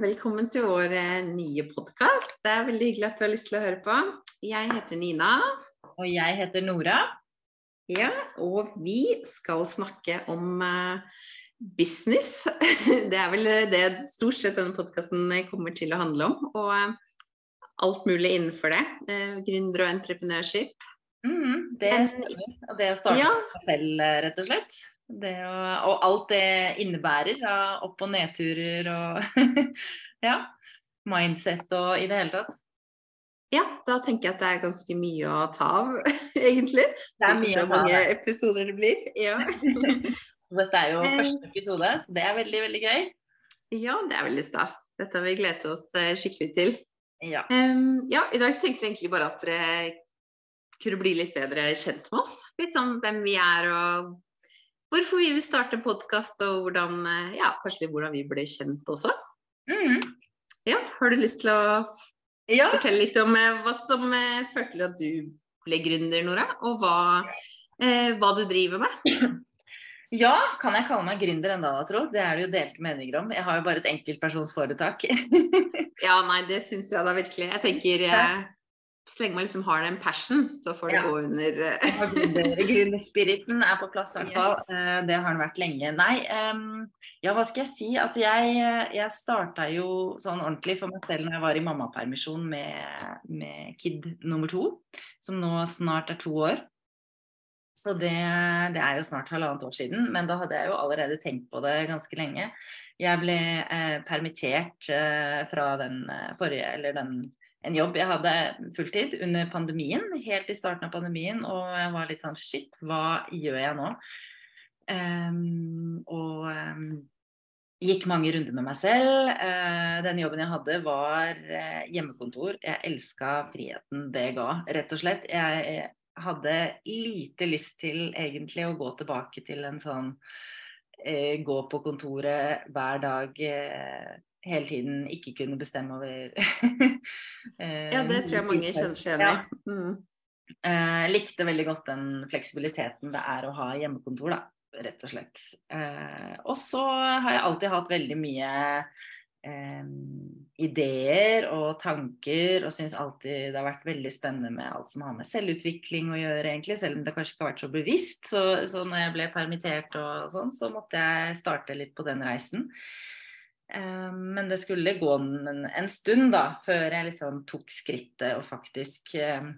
velkommen til vår eh, nye podkast. Det er veldig hyggelig at du har lyst til å høre på. Jeg heter Nina. Og jeg heter Nora. Ja, og vi skal snakke om uh, business. Det er vel det stort sett denne podkasten kommer til å handle om. Og alt mulig innenfor det. Gründer og entreprenørskip. Mm, det stemmer. Og det å starte ja. selv, rett og slett. Å, og alt det innebærer av opp- og nedturer og ja, mindset og i det hele tatt. Ja, da tenker jeg at det er ganske mye å ta av, egentlig. Det er mye så mange episoder det blir. Ja. Dette er jo eh. første episode, så det er veldig, veldig gøy. Ja, det er veldig stas. Dette har vi gledet oss eh, skikkelig til. Ja. Um, ja, i dag tenkte vi egentlig bare at dere kunne bli litt bedre kjent med oss. Litt sånn hvem vi er og hvorfor vi vil starte podkast, og hvordan, eh, ja, kanskje hvordan vi ble kjent også. Mm. Ja, har du lyst til å ja. fortelle litt om eh, hva som eh, førte til at du ble gründer, Nora? Og hva, eh, hva du driver med? Ja, kan jeg kalle meg gründer enda da, tro? Det er det jo delte meninger om. Jeg har jo bare et enkeltpersonsforetak. ja, nei, det syns jeg da virkelig. Jeg tenker eh, så lenge man liksom har en passion, så får det ja. gå under uh... Gründerspiriten er på plass i hvert fall. Yes. Uh, det har den vært lenge. Nei, um, ja hva skal jeg si. Altså jeg, jeg starta jo sånn ordentlig for meg selv når jeg var i mammapermisjon med, med kid nummer to, som nå snart er to år. Så det, det, er jo snart halvannet år siden, men da hadde jeg jo allerede tenkt på det ganske lenge. Jeg ble eh, permittert eh, fra den eh, forrige, eller den en jobb jeg hadde fulltid under pandemien, helt i starten av pandemien. Og jeg var litt sånn shit, hva gjør jeg nå? Um, og um, gikk mange runder med meg selv. Uh, den jobben jeg hadde var uh, hjemmekontor. Jeg elska friheten det ga, rett og slett. Jeg, jeg hadde lite lyst til egentlig å gå tilbake til en sånn uh, gå på kontoret hver dag hele tiden ikke kunne bestemme over Ja, det tror jeg mange kjenner seg igjen i. Mm. Uh, likte veldig godt den fleksibiliteten det er å ha hjemmekontor, da, rett og slett. Uh, og så har jeg alltid hatt veldig mye uh, ideer og tanker, og syns alltid det har vært veldig spennende med alt som har med selvutvikling å gjøre, egentlig, selv om det kanskje ikke har vært så bevisst. Så, så når jeg ble permittert og sånn, så måtte jeg starte litt på den reisen. Eh, men det skulle gå en, en, stund da, før jeg liksom tok skrittet og faktisk eh,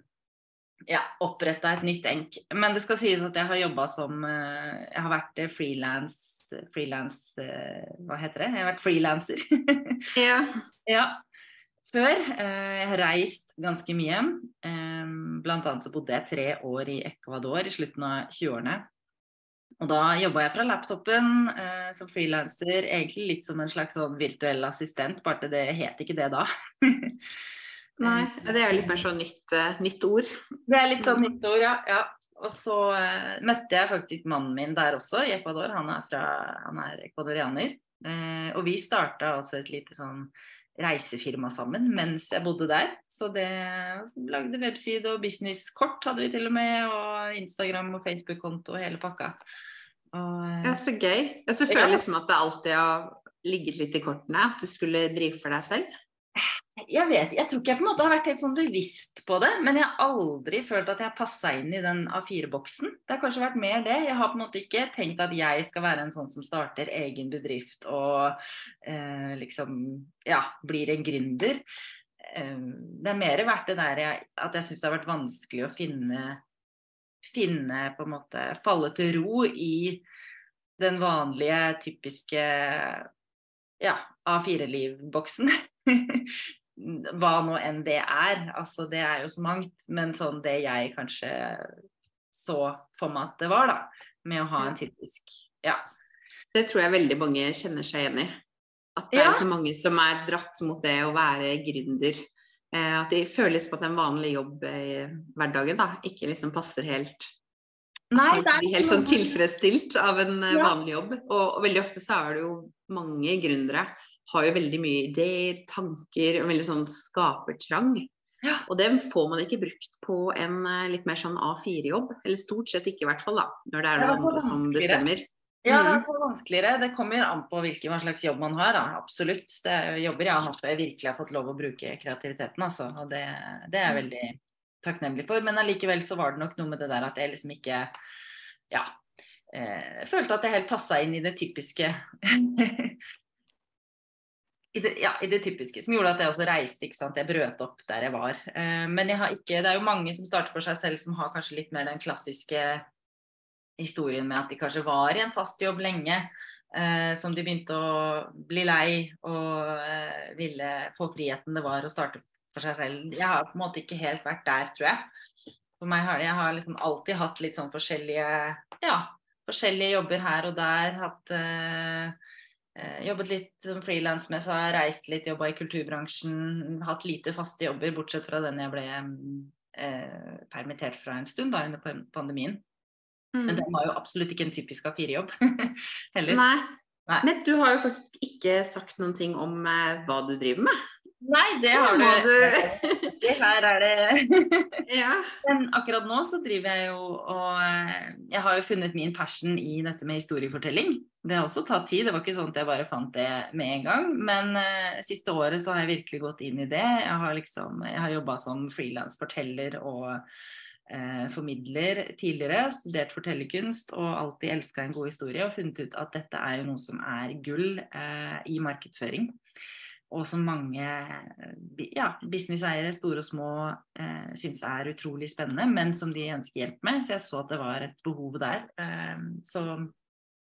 ja, oppretta et nytt enk. Men det skal sies at jeg har jobba som eh, Jeg har vært frilans Frilans Hva heter det? Jeg har vært frilanser. ja. ja. Før. Jeg har reist ganske mye. Blant annet så bodde jeg tre år i Ecuador i slutten av 20-årene. Og da jobba jeg fra laptopen eh, som frilanser, egentlig litt som en slags sånn virtuell assistent, bare det het ikke det da. Nei, det er jo litt mer sånn nytt, uh, nytt ord. Det er litt sånn nytt ord, ja. ja. Og så uh, møtte jeg faktisk mannen min der også, i Ecuador. Han er, fra, han er ekvadorianer. Uh, og vi starta også et lite sånn reisefirma sammen mens jeg bodde der. Så det lagde webside og businesskort hadde vi til og med, og Instagram og Facebook-konto og hele pakka. Og, ja, så gøy. Jeg føler ja. liksom at det alltid har ligget litt i kortene at du skulle drive for deg selv. Jeg vet, jeg tror ikke jeg på en måte har vært helt sånn bevisst på det, men jeg har aldri følt at jeg har passa inn i den A4-boksen. Det har kanskje vært mer det. Jeg har på en måte ikke tenkt at jeg skal være en sånn som starter egen bedrift og eh, liksom ja, blir en gründer. Eh, det har mer vært det der jeg, at jeg syns det har vært vanskelig å finne finne på en måte Falle til ro i den vanlige, typiske ja, A4-liv-boksen. Hva nå enn det er. Altså det er jo så mangt. Men sånn det jeg kanskje så for meg at det var, da. Med å ha en typisk Ja. Det tror jeg veldig mange kjenner seg igjen i. At det er så mange som er dratt mot det å være gründer. Eh, at de føles på at en vanlig jobb i hverdagen da, ikke liksom passer helt Nei, det er helt sånn tilfredsstilt av en eh, ja. vanlig jobb. Og, og, veldig ofte så er det jo mange gründere har jo veldig mye ideer, tanker og veldig sånn skapertrang. Ja. Og det får man ikke brukt på en eh, litt mer sånn A4-jobb. Eller stort sett ikke, i hvert fall, da. Når det er noen andre som bestemmer. Ja, det er vanskeligere. Det kommer an på hvilken slags jobb man har. Da. Absolutt. Det er jobber jeg har hatt hvor jeg virkelig har fått lov å bruke kreativiteten. Altså. Og det, det, er jeg veldig takknemlig for. Men allikevel så var det nok noe med det der at jeg liksom ikke Ja. Eh, følte at jeg helt passa inn i det typiske i det, ja, i det typiske, som gjorde at jeg også reiste. ikke sant? Jeg brøt opp der jeg var. Eh, men jeg har ikke, det er jo mange som starter for seg selv, som har kanskje litt mer den klassiske historien med at de kanskje var i en fast jobb lenge. Eh, som de begynte å bli lei og eh, ville få friheten det var å starte for seg selv. Jeg har på en måte ikke helt vært der, tror jeg. For meg har jeg har liksom alltid hatt litt sånn forskjellige ja, forskjellige jobber her og der. Hatt Eh, jobbet litt som frilans med seg, reist litt, jobba i kulturbransjen. Hatt lite faste jobber, bortsett fra den jeg ble eh, permittert fra en stund da under pandemien. Mm. Men den var jo absolutt ikke en typisk A4-jobb heller. Nei. Nei. Men du har jo faktisk ikke sagt noen ting om eh, hva du driver med. Nei, det har du. du... Her er det ja. Men akkurat nå så driver jeg jo og eh, Jeg har jo funnet min passion i dette med historiefortelling. Det har også tatt tid. Det var ikke sånn at jeg bare fant det med en gang. Men uh, siste året så har jeg virkelig gått inn i det. Jeg har liksom Jeg har jobba som frilansforteller og uh, formidler tidligere. Studert fortellerkunst og alltid elska en god historie. Og funnet ut at dette er jo noe som er gull uh, i markedsføring og som mange ja, businesseiere, store og små, eh, syns er utrolig spennende, men som de ønsker hjelp med. Så jeg så at det var et behov der. Eh, så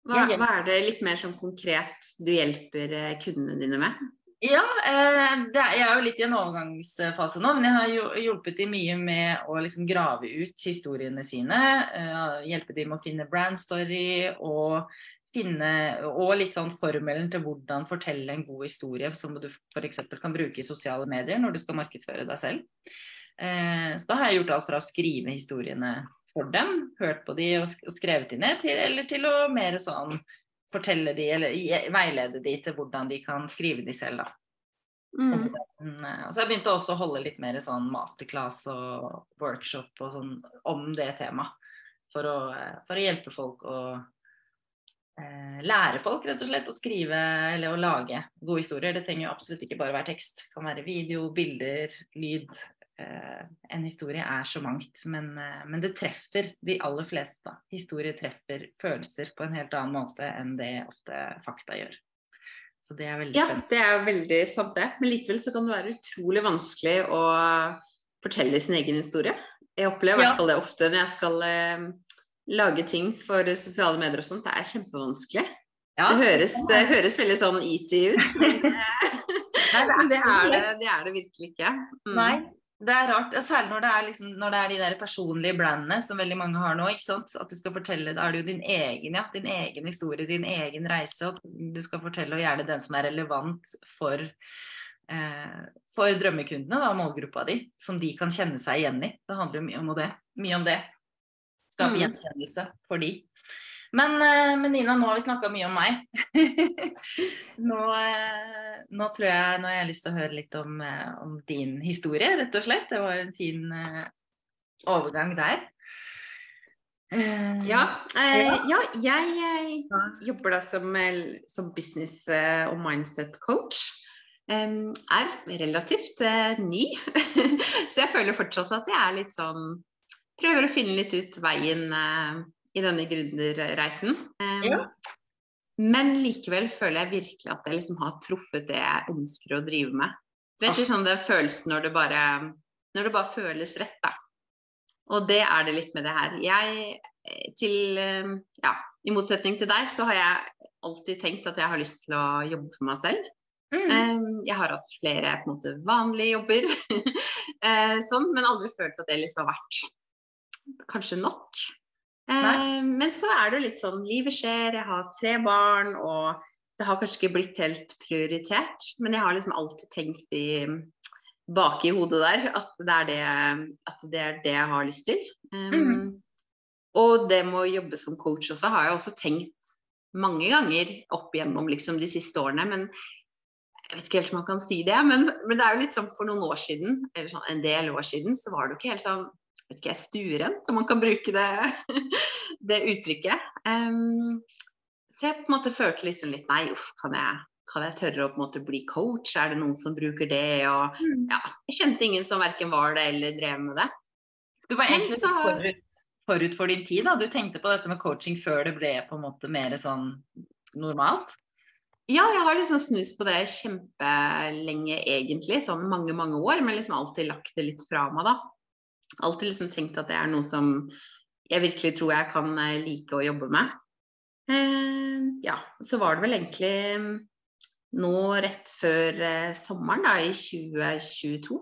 hva, hva, er det litt mer sånn konkret du hjelper eh, kundene dine med? Ja, eh, er, jeg er jo litt i en overgangsfase nå, men jeg har hjulpet dem mye med å liksom grave ut historiene sine. Eh, hjelpe dem med å finne brand story og finne Og litt sånn formelen til hvordan fortelle en god historie som du f.eks. kan bruke i sosiale medier når du skal markedsføre deg selv. Eh, så da har jeg gjort alt fra å skrive historiene for dem, hørt på de og, skrevet de ned, til, eller til å mer sånn fortelle de eller veilede de til hvordan de kan skrive de selv, da. Mm. Og så jeg begynte også å holde litt mer sånn masterclass og workshop og sånn om det temaet. For for å hjelpe folk å eh, lære folk rett og slett å skrive eller å lage gode historier. Det trenger jo absolutt ikke bare være tekst. Det kan være video, bilder, lyd. Eh, en historie er så mangt, men, eh, men, det treffer de aller fleste. Historier treffer følelser på en helt annen måte enn det ofte fakta gjør. Så det er veldig spennende. Ja, det er veldig sant det. Men likevel så kan det være utrolig vanskelig å fortelle sin egen historie. Jeg opplever i ja. hvert fall det ofte når jeg skal eh, lage ting for sosiale medier og sånt, det er kjempevanskelig. Ja. Det høres, høres, veldig sånn easy ut. Men det, er det, det, er det virkelig ikke. Mm. Nei, det er rart. Særlig når det er, liksom, når det er de der personlige brandene som veldig mange har nå. ikke sant? At du skal fortelle, Da er det jo din egen, ja, din egen historie, din egen reise. Og du skal fortelle, og gjerne den som er relevant for, eh, for drømmekundene, da, målgruppa di. Som de kan kjenne seg igjen i. Det handler jo mye om det. Mye om det. Skape mm. gjenkjennelse for de. Men, eh, men, Nina, nå har vi snakka mye om meg. nå, eh, nå, tror jeg nå har jeg lyst til å høre litt om, eh, om, din historie, rett og slett. Det var en fin overgang der. Ja, eh, ja, jeg jobber da som, som business- og mindset-coach. Um, er relativt uh, ny, så jeg føler fortsatt at jeg er litt sånn prøver å finne litt ut veien eh, i denne gründerreisen. Um, ja. Men likevel føler jeg virkelig at jeg liksom har truffet det jeg ønsker å drive med. Vet du sånn den følelsen når det bare når det bare føles rett, da. Og det er det litt med det her. Jeg til Ja, i motsetning til deg, så har jeg alltid tenkt at jeg har lyst til å jobbe for meg selv. Mm. Jeg har hatt flere på en måte vanlige jobber, uh, sånn, men aldri følt at det liksom har vært kanskje nok. Eh, men så er det jo litt sånn livet skjer, jeg har tre barn, og det har kanskje ikke blitt helt prioritert. Men jeg har liksom alltid tenkt i bak i hodet der at det er det, at det, er det jeg har lyst til. Um, mm. Og det med å jobbe som coach også har jeg også tenkt mange ganger opp igjennom liksom, de siste årene. Men jeg vet ikke helt om man kan si det. Men, men det er jo litt sånn for noen år siden, eller sånn en del år siden, så var det jo ikke helt sånn vet ikke, sturen, om man kan bruke det, det uttrykket. Um, så jeg på en måte følte liksom litt Nei, uff, kan jeg, kan jeg tørre å på en måte bli coach? Er det noen som bruker det? Og Mm. ja, jeg kjente ingen som verken var det eller drev med det. Du var egentlig så- forut, forut for din tid, da. Du tenkte på dette med coaching før det ble på en måte mer sånn normalt? Ja, jeg har liksom snust på det kjempelenge egentlig, sånn mange, mange år, men liksom alltid lagt det litt fra meg, da. Alltid liksom tenkt at det er noe som jeg virkelig tror jeg kan eh, like å jobbe med. Eh, ja, så var det vel egentlig mm, nå rett før eh, sommeren da, i 2022,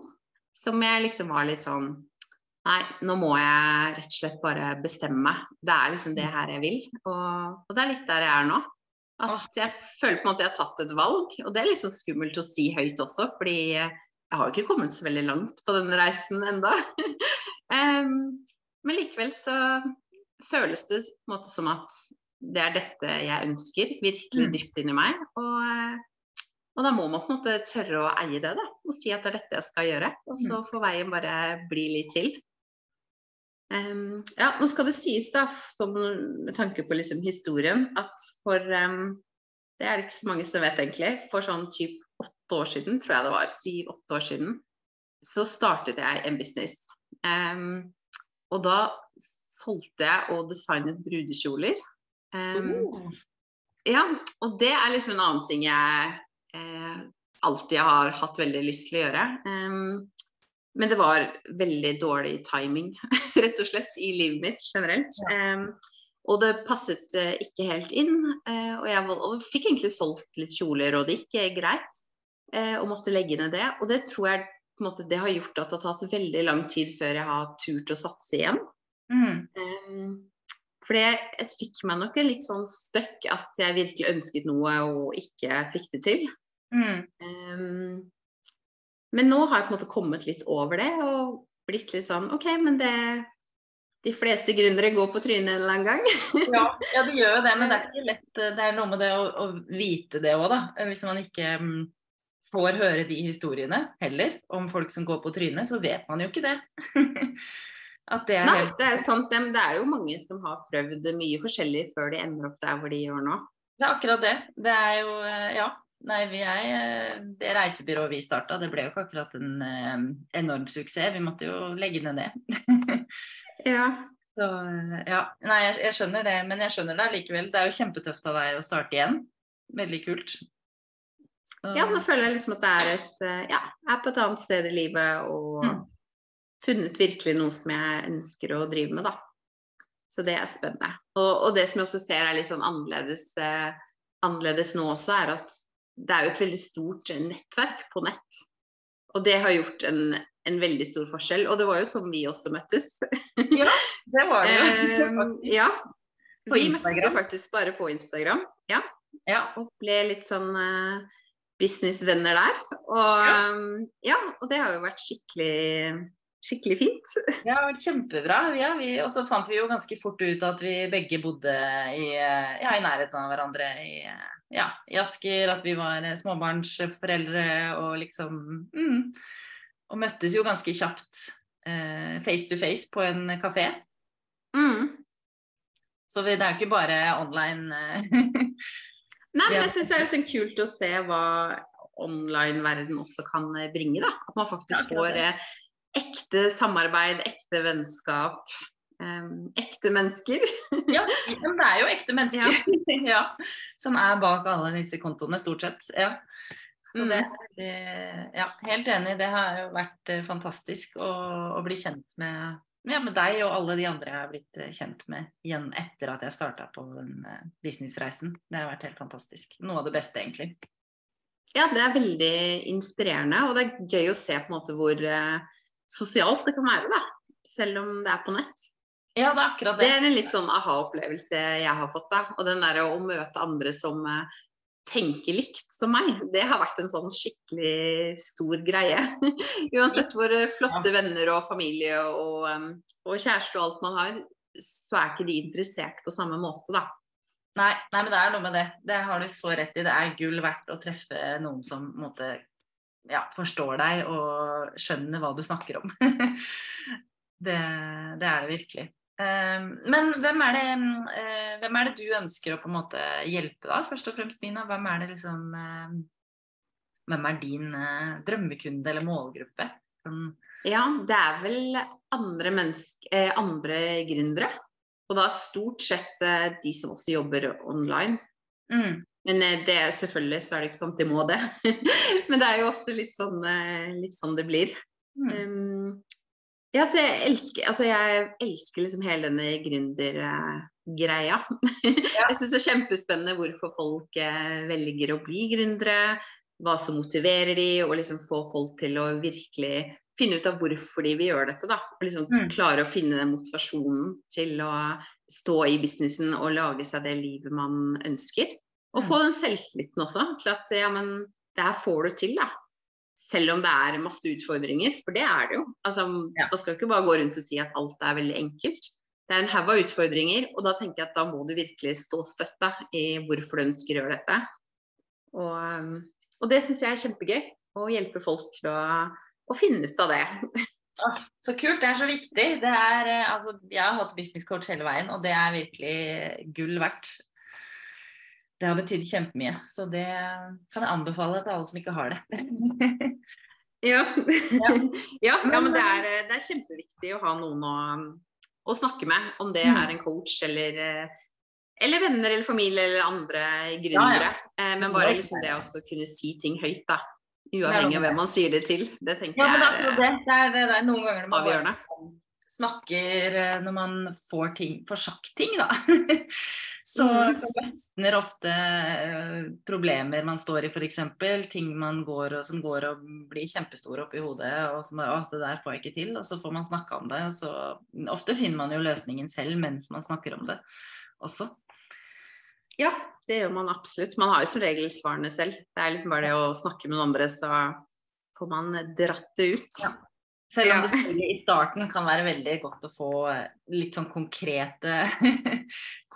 som jeg liksom var litt sånn Nei, nå må jeg rett og slett bare bestemme meg. Det er liksom det her jeg vil. Og, og det er litt der jeg er nå. At jeg føler på en måte jeg har tatt et valg, og det er liksom skummelt å si høyt også, fordi jeg har jo ikke kommet så veldig langt på denne reisen enda. men likevel så føles det måte som at det er dette jeg ønsker, virkelig Mm. dypt inni meg. Og, og da må man på en måte tørre å eie det, da, og si at det er dette jeg skal gjøre. Og så får veien bare bli litt til. Um, ja, nå skal det sies, da, som, med tanke på liksom historien, at for um, Det er det ikke så mange som vet, egentlig. For sånn typ åtte år siden, tror jeg det var, syv-åtte år siden, så startet jeg en business. Um, og da solgte jeg og designet brudekjoler. Um, Oh. ja, og det er liksom en annen ting jeg eh, alltid har hatt veldig lyst til å gjøre. Um, men det var veldig dårlig timing, rett og slett, i livet mitt generelt. Um, og det passet eh, ikke helt inn. eh, og jeg og fikk egentlig solgt litt kjoler, og det gikk greit. eh, og måtte legge ned det. Og det tror jeg måte, det har gjort at det har tatt veldig lang tid før jeg har turt å satse igjen. Mm. Um, for jeg fikk meg nok en litt sånn støkk at jeg virkelig ønsket noe og ikke fikk det til. Mm. Um, men nå har jeg på en måte kommet litt over det og blitt litt sånn OK, men det De fleste gründere går på trynet en eller annen gang. Ja, ja, det gjør jo det, men det er ikke lett. Det er noe med det å, å vite det òg, da. Hvis man ikke mm, får høre de historiene heller om folk som går på trynet, så vet man jo ikke det. At det er Nei, helt det er sant. det, er jo mange som har prøvd mye forskjellig før de ender opp der hvor de gjør nå. Det er akkurat det. Det er jo eh, Ja. Nei, vi er eh, Det reisebyrået vi starta, det ble jo ikke akkurat en eh, enorm suksess. Vi måtte jo legge det ned. Ja. Så ja. Nei, jeg, jeg skjønner det, men jeg skjønner det likevel. Det er jo kjempetøft av deg å starte igjen. Veldig kult. Ja, nå føler jeg liksom at det er et eh, Ja, er på et annet sted i livet og Mm. funnet virkelig noe som jeg ønsker å drive med, da. Så det er spennende. Og, og det som jeg også ser er litt sånn annerledes, eh, annerledes nå også, er at det er jo et veldig stort eh, nettverk på nett. Og det har gjort en, en veldig stor forskjell. Og det var jo sånn vi også møttes. Ja, det var det jo. Eh, ja. Vi møttes jo faktisk bare på Instagram. Ja Ja. og ble litt sånn eh, businessvenner der. Og Ja. um, ja, og det har jo vært skikkelig, skikkelig fint. Det har vært kjempebra. Ja, vi, og så fant vi jo ganske fort ut at vi begge bodde i, eh, ja, i nærheten av hverandre i, eh, ja, i Asker. At vi var eh, småbarnsforeldre og liksom mm, Og møttes jo ganske kjapt eh, face to face på en kafé. Mm. Så vi, det er jo ikke bare online. Eh, Nei, men Ja. jeg syns det er liksom kult å se hva online-verden også kan eh, bringe. da. At man faktisk Ja, får eh, ekte samarbeid, ekte vennskap. Um, ekte mennesker. ja, men det er jo ekte mennesker ja. som er bak alle disse kontoene, stort sett. Ja. Så det, er- ja, helt enig. Det har jo vært eh, fantastisk å, å bli kjent med, ja, med deg og alle de andre jeg har blitt eh, kjent med igjen etter at jeg starta på den eh, businessreisen. Det har vært helt fantastisk. Noe av det beste, egentlig. Ja, det er veldig inspirerende, og det er gøy å se på en måte hvor eh, sosialt det kan være, da. Selv om det er på nett. Ja, det er akkurat Det det. er en litt sånn aha-opplevelse jeg har fått, da. Og den derre å møte andre som tenker likt som meg, det har vært en sånn skikkelig stor greie. Uansett hvor eh, flotte venner og familie og, og kjæreste og alt man har, så er ikke de interessert på samme måte, da. Nei, nei, men det er noe med det. Det har du så rett i. Det er gull verdt å treffe noen som måte, ja, forstår deg og skjønner hva du snakker om. det, det er det virkelig. Um, men hvem er, det, uh, hvem er det du ønsker å på en måte hjelpe, da? Først og fremst, Nina. Hvem er det liksom uh, Hvem er din uh, drømmekunde eller målgruppe? Um, ja, det er vel andre, menneske, andre gründere. Og da stort sett de som også jobber online. Mm. Men det er selvfølgelig så er det ikke sånn at de må det. Men det er jo ofte litt sånn, litt sånn det blir. Mm. Um, ja, så jeg elsker, altså jeg elsker liksom hele denne gründergreia. Ja. jeg syns det er kjempespennende hvorfor folk eh, velger å bli gründere. Hva som motiverer de, og liksom få folk til å virkelig finne ut av hvorfor de vil gjøre dette. da, og liksom mm. Klare å finne den motivasjonen til å stå i businessen og lage seg det livet man ønsker. Og mm. få den selvtilliten også, til at ja, men det her får du til, da selv om det er masse utfordringer, for det er det jo. Altså, ja. Man skal ikke bare gå rundt og si at alt er veldig enkelt. Det er en haug av utfordringer, og da tenker jeg at da må du virkelig stå støtta i hvorfor du ønsker å gjøre dette. Og, um, og det syns jeg er kjempegøy. Å hjelpe folk til å, å finne ut av det. Oh, så kult. Det er så viktig. Det er, eh, altså, jeg har hatt business coach hele veien, og det er virkelig gull verdt det har betydd kjempemye. Så det kan jeg anbefale til alle som ikke har det. ja. ja. ja, men det er, det er, kjempeviktig å ha noen å, å, snakke med, om det er en coach eller, eller venner eller familie eller andre gründere. Ja. Eh, men bare liksom det å kunne si ting høyt, da. Uavhengig av hvem man sier det til. Det tenker jeg er, det, det, er, det er noen ganger man avgjørende. snakker eh, når man får, ting, får sagt ting, da. Så, mm. så løsner ofte uh, problemer man står i, f.eks. Ting man går og som går og blir kjempestore oppi hodet. Og som å, det der får jeg ikke til. Og så får man snakke om det. Så ofte finner man jo løsningen selv mens man snakker om det også. Ja, det gjør man absolutt. Man har jo som regel svarene selv. Det er liksom bare det å snakke med noen andre, så får man dratt det ut. Ja. Selv om det i starten kan være veldig godt å få litt sånn konkrete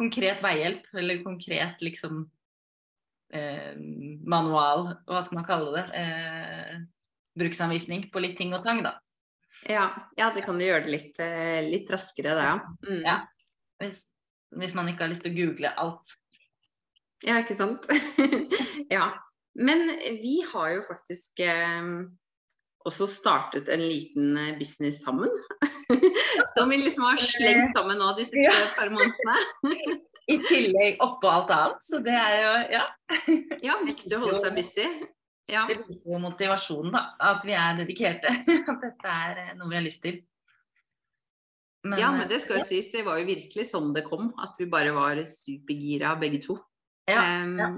Konkret veihjelp, eller konkret liksom eh, manual, hva skal man kalle det? Eh, bruksanvisning på litt ting og tang, da. Ja, ja det kan du gjøre det litt, eh, litt raskere, det, ja. Mm. ja. Hvis, hvis, man ikke har lyst til å google alt. Ja, ikke sant. ja. Men vi har jo faktisk eh, også startet en liten eh, business sammen. Som vi liksom har slengt sammen nå de siste ja. par månedene. I tillegg oppå alt annet, så det er jo ja. ja, viktig å holde seg busy. Ja. Det viser jo motivasjonen, da. At vi er dedikerte. At dette er eh, noe vi har lyst til. Men, ja, men det skal jo sies, det var jo virkelig sånn det kom. At vi bare var supergira begge to. Ja, um, ja.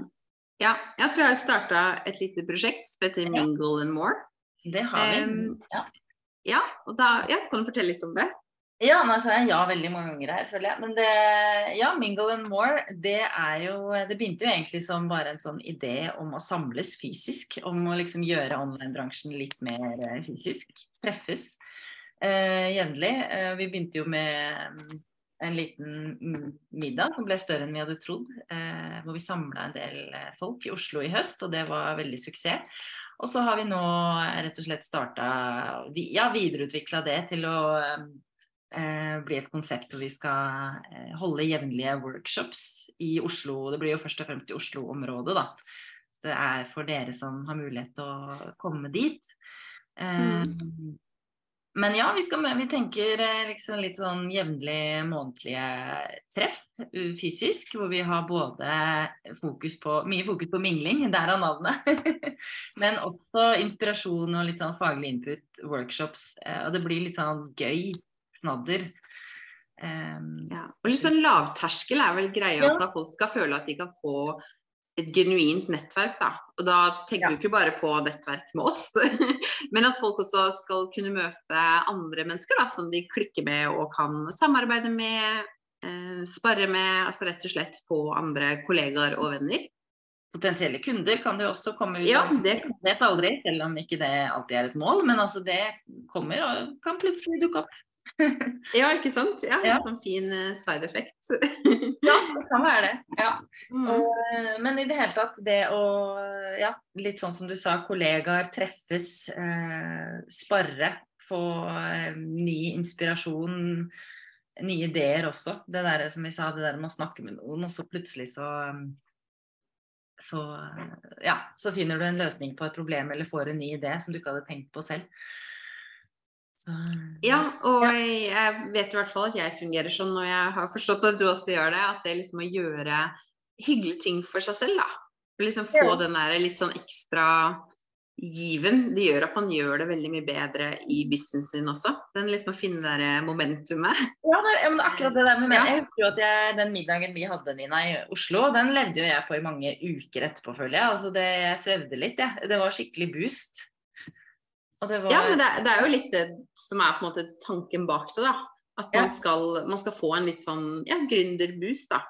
ja jeg tror jeg starta et lite prosjekt som heter Mingle and More. Det har vi. Um, ja. ja. og da ja, kan du fortelle litt om det? Ja, nå sa jeg ja veldig mange ganger her, føler jeg. Men det, ja, Mingle and More, det er jo Det begynte jo egentlig som bare en sånn idé om å samles fysisk. Om å liksom gjøre online-bransjen litt mer eh, fysisk. Treffes eh, jevnlig. Eh, vi begynte jo med mm, en liten middag som ble større enn vi hadde trodd. Eh, hvor vi samla en del eh, folk i Oslo i høst, og det var veldig suksess. Og så har vi nå rett og slett starta Ja, videreutvikla det til å eh, bli et konsept hvor vi skal eh, holde jevnlige workshops i Oslo. Det blir jo først og fremst i Oslo-området, da. Det er for dere som har mulighet til å komme dit. Eh, mm. Men ja, vi, skal, vi tenker eh, liksom litt sånn jevnlig månedlige treff fysisk. Hvor vi har både fokus på, mye fokus på mingling, derav navnet. Men også inspirasjon og litt sånn faglig input, workshops. Eh, og det blir litt sånn gøy snadder. Um, ja, og litt sånn lavterskel er vel greia ja. også, at folk skal føle at de kan få et genuint nettverk, da. Og da tenker ja. du ikke bare på nettverk med oss, men at folk også skal kunne møte andre mennesker da, som de klikker med og kan samarbeide med, eh, spare med. Altså rett og slett få andre kollegaer og venner. Potensielle kunder kan jo også komme ut. Ja, det vet aldri, selv om ikke det alltid er et mål. Men altså det kommer og kan plutselig dukke opp. ja, ikke sant. Ja, ja. En sånn fin uh, side-effekt. ja, det kan være det. Ja. Mm. Og, eh, men i det hele tatt, det å Ja, litt sånn som du sa, kollegaer treffes, eh, sparre, få eh, ny inspirasjon. nye ideer også. Det der som vi sa, det der med å snakke med noen, og så plutselig så så, ja, så finner du en løsning på et problem eller får en ny idé som du ikke hadde tenkt på selv. Så, ja, og jeg vet i hvert fall at jeg fungerer sånn, og jeg har forstått at du også gjør det, at det liksom å gjøre hyggelige ting for seg selv, da. Liksom få ja. den der litt sånn ekstra given. Det gjør at man gjør det veldig mye bedre i businessen sin også. Den liksom å finne det der momentumet. Ja, det er, akkurat det der med ja. Jeg husker jo at jeg, Den middagen vi hadde Nina, i Oslo, den levde jo jeg på i mange uker etterpå, føler jeg. Altså det, jeg svevde litt, jeg. Ja. Det var skikkelig boost. Var... Ja, men det, det, er jo litt det som er på en måte tanken bak det, da. At man, ja. skal, man skal få en litt sånn ja, gründerboost, da.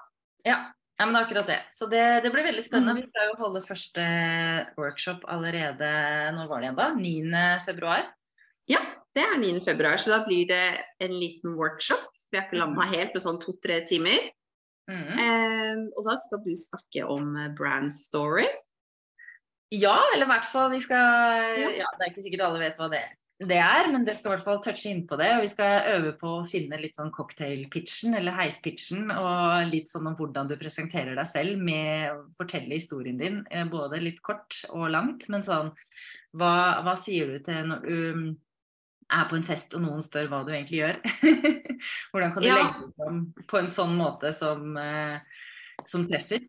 Ja, ja, men det er akkurat det. Så det, det blir veldig spennende. Mm. Vi skal jo holde første workshop allerede når var det igjen da? 9. februar? Ja, det er 9. februar, så da blir det en liten workshop. Vi har ikke landa mm. helt på sånn to-tre timer. Mm. Eh, og da skal du snakke om brand story. Ja, eller i hvert fall vi skal ja. ja. Det er ikke sikkert alle vet hva det det er, men det skal i hvert fall touche innpå det. Og vi skal øve på å finne litt sånn cocktail-pitchen eller heispitchen, og litt sånn om hvordan du presenterer deg selv med å fortelle historien din. Eh, både litt kort og langt, men sånn hva, hva sier du til når du um, er på en fest og noen spør hva du egentlig gjør? hvordan kan du ja. legge det fram på en sånn måte som, uh, som treffer?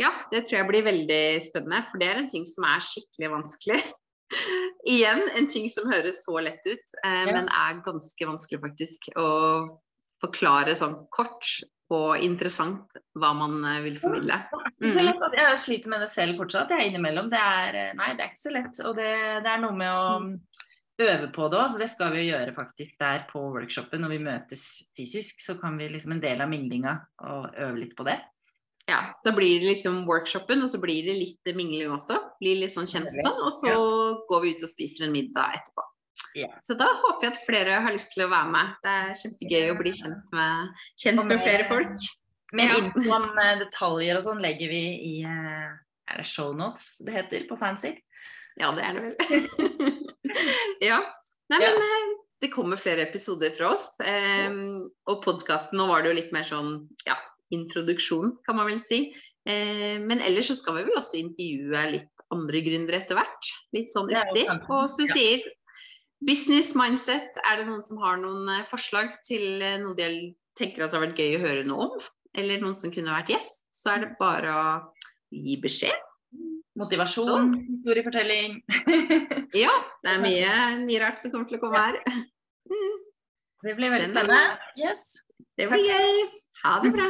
Ja, det tror jeg blir veldig spennende, for det er en ting som er skikkelig vanskelig. Igjen en ting som høres så lett ut, eh, ja. men er ganske vanskelig faktisk å forklare sånn kort og interessant hva man eh, vil formidle. Mm. Jeg sliter med det selv fortsatt, jeg er innimellom. Det er, eh, nei, det er ikke så lett. Og det, det er noe med å mm. øve på det òg, så det skal vi gjøre faktisk der på workshopen. Når vi møtes fysisk, så kan vi liksom en del av minglinga og øve litt på det ja, så blir det liksom workshopen, og så blir det litt mingling også. Blir litt sånn kjent sånn. Og så ja. går vi ut og spiser en middag etterpå. Ja. Så da håper vi at flere har lyst til å være med. Det er kjempegøy å bli kjent med, kjent med flere folk. Mer ja. info om uh, detaljer og sånn legger vi i uh, Er det shownotes det heter på Fancy? Ja, det er det vel. ja. Nei, men uh, det kommer flere episoder fra oss. Um, og podkasten, nå var det jo litt mer sånn ja, introduksjon, kan man vel si. Eh, men ellers så skal vi vel også intervjue litt andre gründere etter hvert. Litt sånn uti. Og som du sier, business mindset. Er det noen som har noen eh, forslag til eh, noe de tenker at det har vært gøy å høre noe om? Eller noen som kunne vært gjest? Så er det bare å gi beskjed. Motivasjon, historiefortelling. ja, det er mye, mye, rart som kommer til å komme her. Mm. Det blir veldig spennende. Yes. Det blir gøy. Ha det bra.